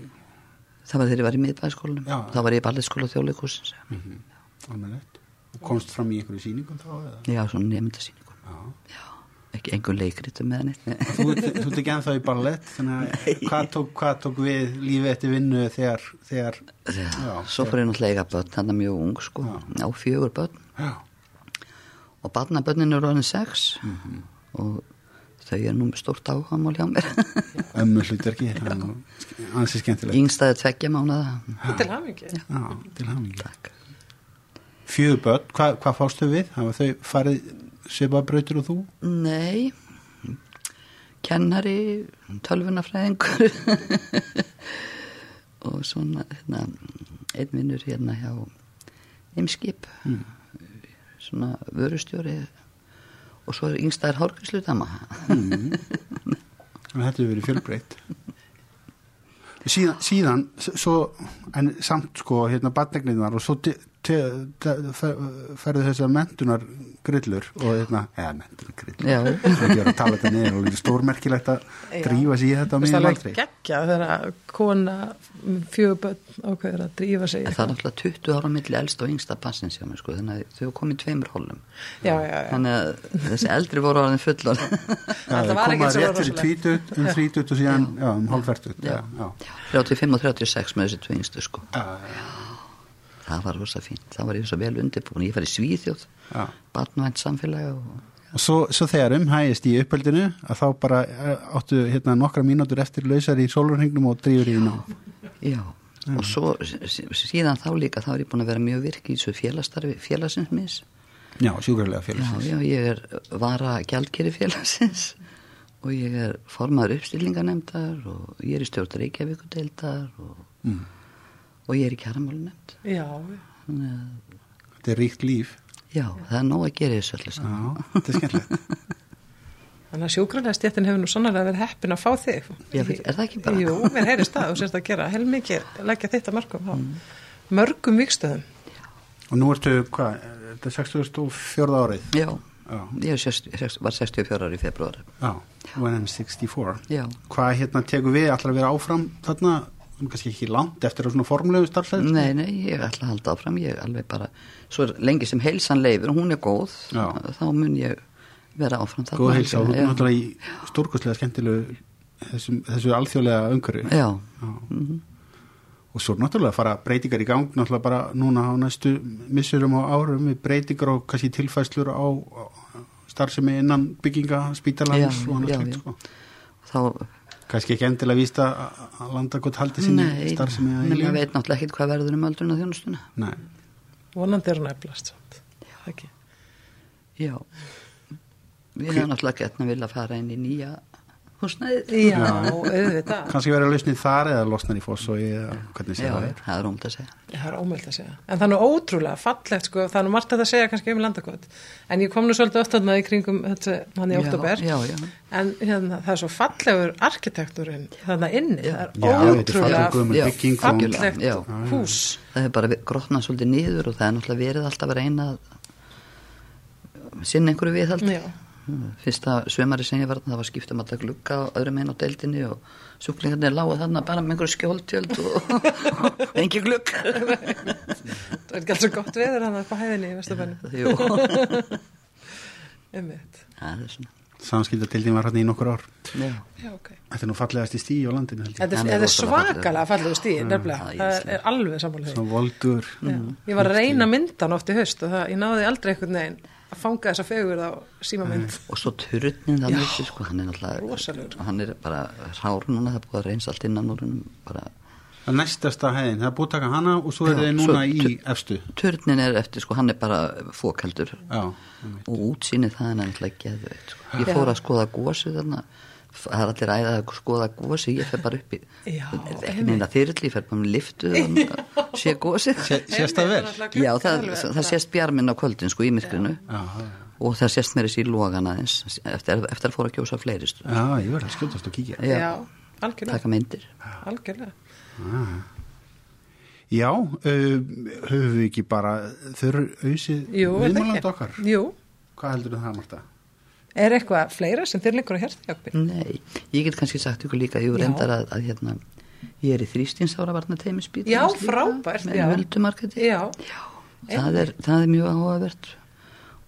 [SPEAKER 3] Það var þegar ég var í miðbæðskólanum
[SPEAKER 1] Já.
[SPEAKER 3] þá var ég í ballettskóla þjóðleikúsins
[SPEAKER 1] almennilegt? Og komst fram í einhverju sýningum þá eða?
[SPEAKER 3] já, svona nefndasýningum
[SPEAKER 1] Já.
[SPEAKER 3] já, ekki engur leikritum með henni
[SPEAKER 1] Þú, ert ekki ennþá í ballett hvað tók, hvað tók við lífið eftir vinnu þegar, þegar
[SPEAKER 3] Já, svo fór ég náttúrulega börn, hann er mjög ung sko, á fjögur börn.
[SPEAKER 1] Já,
[SPEAKER 3] og barnabörnin eru orðin sex
[SPEAKER 1] Mhm.
[SPEAKER 3] og þau er nú með stórt áhagamál hjá mér
[SPEAKER 1] ömmu hlutverki það er skemmtilegt
[SPEAKER 3] yngstaði tveggja mánuða
[SPEAKER 2] Til hamingi.
[SPEAKER 1] já, til hamingi
[SPEAKER 3] Takk.
[SPEAKER 1] fjögur börn, hvað, hvað fástu við? hafa þau farið svipabrautur og þú?
[SPEAKER 3] Nei, kennari, tölvunafræðingur og svona hérna, einn vinnur hérna hjá Eimskip,
[SPEAKER 1] Mm.
[SPEAKER 3] Svona vörustjóri og svo er yngstaðar hárgríslutama.
[SPEAKER 1] þetta hefur verið fjölbreytt síðan, síðan svo, en samt sko hérna badnegniðnar og svo te, te, te, fer, ferðu þessar mentunar grillur og hérna, eða mentunar grillur það er ekki verið að tala þetta niður og þetta er stórmerkilegt að drífa sig í þetta á
[SPEAKER 2] Það er
[SPEAKER 1] miðjum
[SPEAKER 2] alveg
[SPEAKER 1] aldrei
[SPEAKER 2] geggja þegar kona fjöguböld ákveður að drífa sig.
[SPEAKER 3] en það er náttúrulega 20 ára milli elst og yngsta passins hjá mér sko, þannig að þau komið í tveimur hólum.
[SPEAKER 2] Já, já, já.
[SPEAKER 3] Þannig að þessi eldri voru orðin fullor.
[SPEAKER 1] Já,
[SPEAKER 2] Það
[SPEAKER 1] það
[SPEAKER 2] var ekkert svo
[SPEAKER 1] rétt fyrir
[SPEAKER 2] rosalegt.
[SPEAKER 1] tvítut, um þrítut og síðan, um hálfvertut já,
[SPEAKER 3] Já.
[SPEAKER 1] já.
[SPEAKER 3] 35 og 36 með þessi tvö yngstu sko.
[SPEAKER 1] Já, já,
[SPEAKER 3] Það var rosa fínt, það var ég svo vel undirbúin. Ég fær í Svíþjóð,
[SPEAKER 1] já.
[SPEAKER 3] barnvænt samfélagi og
[SPEAKER 1] og svo, svo þegar um hægist í uppeldinu að þá bara eh, áttu hérna nokkra mínútur eftir lausar í sólurhengnum og drífur í ná
[SPEAKER 3] Já, og svo sí- sí- síðan þá líka þá er ég búin að vera mjög virk í þessu félagstarfi félagsins mis.
[SPEAKER 1] já, sjúkrarlega
[SPEAKER 3] Já,
[SPEAKER 1] félagsins
[SPEAKER 3] já, ég er vara gjaldkeri félagsins og ég er formaður uppstillinganemdar og ég er í stjórn Reykjavíkudeildar og,
[SPEAKER 1] mm.
[SPEAKER 3] Og ég er í að,
[SPEAKER 1] þetta er ríkt líf.
[SPEAKER 3] Já, það er nóg að gera í þessu öllu saman.
[SPEAKER 1] já, þetta er skemmtilegt.
[SPEAKER 2] Þannig að sjúkrarlega stjættin hefur nú sannlega verið heppin að fá þig.
[SPEAKER 3] Já, er það ekki bara?
[SPEAKER 2] Jú, mér heyrist það og sérst að gera. Heilmikið leggja þetta mörgum á mörgum vikstöðum.
[SPEAKER 1] og nú ertu, hvað, þetta er 64 árið?
[SPEAKER 3] Já,
[SPEAKER 1] já,
[SPEAKER 3] ég sest, var 64 ári í februar.
[SPEAKER 1] já, when I'm 64
[SPEAKER 3] Já,
[SPEAKER 1] hvað hérna tekur við, allar að vera áfram þarna, kannski ekki langt eftir svona formlegu starfsæð
[SPEAKER 3] nei, nei, ég ætla að halda áfram, ég alveg bara, svo er lengi sem heilsan leifur, hún er góð,
[SPEAKER 1] Já.
[SPEAKER 3] þá mun ég vera áfram þarna.
[SPEAKER 1] góð heilsa og náttúrulega í stórkostlega skemmtilegu þessum, þessu alþjóðlega umhverju
[SPEAKER 3] Já,
[SPEAKER 1] Já. og svo náttúrulega fara breytingar í gang náttúrulega bara núna á næstu missurum og árum við breytingar og kannski tilfæslur á, starfsemi innan bygginga spítalans
[SPEAKER 3] Já,
[SPEAKER 1] og annars sko.
[SPEAKER 3] þá,
[SPEAKER 1] kannski ekki endilega vísta að- að landa gott haldi sinni
[SPEAKER 3] nei,
[SPEAKER 1] starfsemi að
[SPEAKER 3] menn ég
[SPEAKER 1] eilífu.
[SPEAKER 3] veit náttúrulega ekkert hvað verður um öldruna þjónustuna.
[SPEAKER 1] Nei.
[SPEAKER 2] Vonandi er hún eflast samt. Það ekki.
[SPEAKER 3] Já, við hefum náttúrulega gett að vilja fara inn í nýja húsnæðið.
[SPEAKER 2] Já, auðvitað.
[SPEAKER 1] kannski verið að lausnið þar eða losnar í foss og ég, hvernig sé
[SPEAKER 3] Já,
[SPEAKER 1] það er
[SPEAKER 3] það er ómult að segja.
[SPEAKER 2] Það er ómöld að segja. En það er nú ótrúlega fallegt, sko, það er nú margt að það segja kannski um landakot. En ég kom nú svolítið oft þarna í kringum þetta, hann í
[SPEAKER 3] Já,
[SPEAKER 2] oktober.
[SPEAKER 3] já, já.
[SPEAKER 2] En hérna, það er svo fallegur arkitekturinn þarna inni. Það er
[SPEAKER 1] Já, er
[SPEAKER 2] ótrúlega
[SPEAKER 3] Já,
[SPEAKER 2] fallegt
[SPEAKER 3] Já.
[SPEAKER 2] hús.
[SPEAKER 3] Það hefur bara grotnað svolítið niður og það er náttúrulega verið alltaf að reyna að sinna einhverju viðhaldi. Fyrsta sömari sem ég var þarna, það var skipt um alltaf glugga á öðrum einn á deildinni og sjúklingarnir lágu þarna bara með einhverju skjóltjöld og, og engi glugg.
[SPEAKER 2] Það er ekki alls svo gott veður hann upp á hæðinni í Vestabænum.
[SPEAKER 3] Jú, er svona.
[SPEAKER 1] samskiptatildin var hann í nokkur ár
[SPEAKER 3] Já.
[SPEAKER 2] Já, ok.
[SPEAKER 1] þetta er nú fallegast í stíi á landinu.
[SPEAKER 2] Þetta er,
[SPEAKER 3] er
[SPEAKER 2] er svakalega fallegur stíð, nefnilega.
[SPEAKER 3] það er
[SPEAKER 2] er alveg sammála
[SPEAKER 1] svona voldur.
[SPEAKER 2] Ég var að reyna myndan oft í haust og það, ég náði aldrei einhvern veginn að fanga þessa fegur á símamynd.
[SPEAKER 3] Og svo turnin þannig uppi, sko, hann er náttúrulega, hann er bara rár núna, það er búið að reyns allt innan úr húnum, bara,
[SPEAKER 1] það næstasta hæðin, það er búið að taka hana og svo er
[SPEAKER 3] Já,
[SPEAKER 1] þið núna
[SPEAKER 3] svo
[SPEAKER 1] í efstu.
[SPEAKER 3] turnin er eftir, sko, hann er bara fókaldur
[SPEAKER 1] já,
[SPEAKER 3] og útsýnið það er náttúrulega geðveit, sko. Ég fór að skoða gósið þarna, það er allir æðað að skoða gósið, ég fer bara upp í, ekki neina þyrli, ég fer bara með liftu og sé gósið.
[SPEAKER 1] Sé- sést það vel
[SPEAKER 3] Já, það, það sést bjarminn á kvöldin, sko, í myrkrinu.
[SPEAKER 1] já,
[SPEAKER 3] Og það sést mér þessi í logan aðeins, eftir, eftir að fóra að kjósa fleiri stu.
[SPEAKER 1] já, ég verði að skjótast og kíkja
[SPEAKER 2] Já, algjörlega.
[SPEAKER 3] Taka myndir.
[SPEAKER 2] Algjörlega.
[SPEAKER 1] já, uh, höfum við ekki bara þurr auðsið
[SPEAKER 2] ekki?
[SPEAKER 1] okkar
[SPEAKER 2] Jú.
[SPEAKER 1] hvað heldur það, Marta?
[SPEAKER 2] Er eitthvað fleira sem þér leikur á hérta, Jakobin?
[SPEAKER 3] Nei, ég get kannski sagt ykkur líka, ég
[SPEAKER 2] Já.
[SPEAKER 3] reyndar að, að hérna, ég er í þrýstinsára varna teimisbít.
[SPEAKER 2] Já, frábært, já.
[SPEAKER 3] Með huldumarketi.
[SPEAKER 2] Já.
[SPEAKER 3] Það er, það er mjög áhugavert.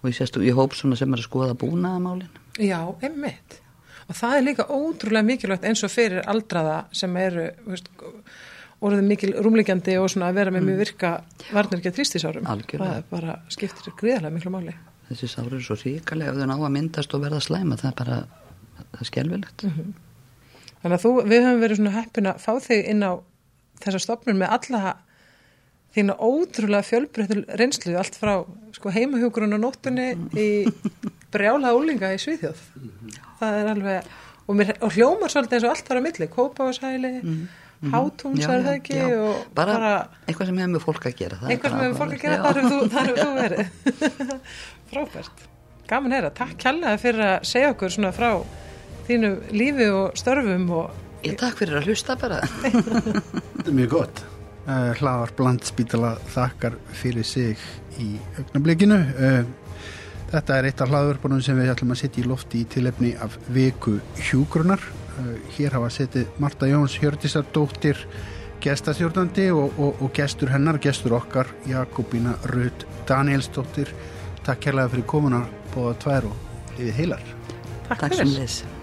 [SPEAKER 3] Og ég sést, ég hóp svona sem er að skoða búnaðamálin.
[SPEAKER 2] Já, einmitt. Og það er líka ótrúlega mikilvægt eins og fyrir aldraða sem eru, veist, orðið mikil rúmleikjandi og svona að vera með mjög virka varnir ekki að þrýstisárum.
[SPEAKER 3] Algjörlega.
[SPEAKER 2] Það bara skiptir gríðarlega miklu máli.
[SPEAKER 3] Þessi sáru er svo ríkalega ef þau ná að myndast og verða slæma, það er bara, það er skelvilegt.
[SPEAKER 2] Þannig að þú, við höfum verið svona heppin að fá þig inn á þessa stopnum með alla þína ótrúlega fjölbreyttul reynslu allt frá sko, heimahjókurinn á nóttunni í brjála úlinga í Svíþjóð. Það er alveg, og, mér, og hljómar svolítið eins og allt var á milli, Kópáshæli, Hátúns
[SPEAKER 3] Já,
[SPEAKER 2] er það ekki
[SPEAKER 3] bara,
[SPEAKER 2] bara
[SPEAKER 3] eitthvað sem hefur með fólk að gera það er
[SPEAKER 2] eitthvað sem hefur fólk að gera, þar hefur þú, þar hefur þú verið. Frábært. Gaman er að takk kjallaði fyrir að segja okkur svona frá þínu lífi og störfum og
[SPEAKER 3] Ég takk fyrir að hlusta bara.
[SPEAKER 1] Þetta er mjög gott. Uh, Hlaðar Blandspítala þakkar fyrir sig í augnablikinu. Uh, þetta er eitt af hlaðvörpunum sem við ætlum að setja í lofti í tilefni af viku hjúgrunar. Uh, hér hafa setið Marta Jóns Hjördisardóttir gestastjórnandi og, og, og gestur hennar, gestur okkar Jakobína Rut Danielsdóttir. Takk kærlega fyrir komuna bóða tvær og liðið heilar.
[SPEAKER 2] takk,
[SPEAKER 3] Takk
[SPEAKER 2] fyrir.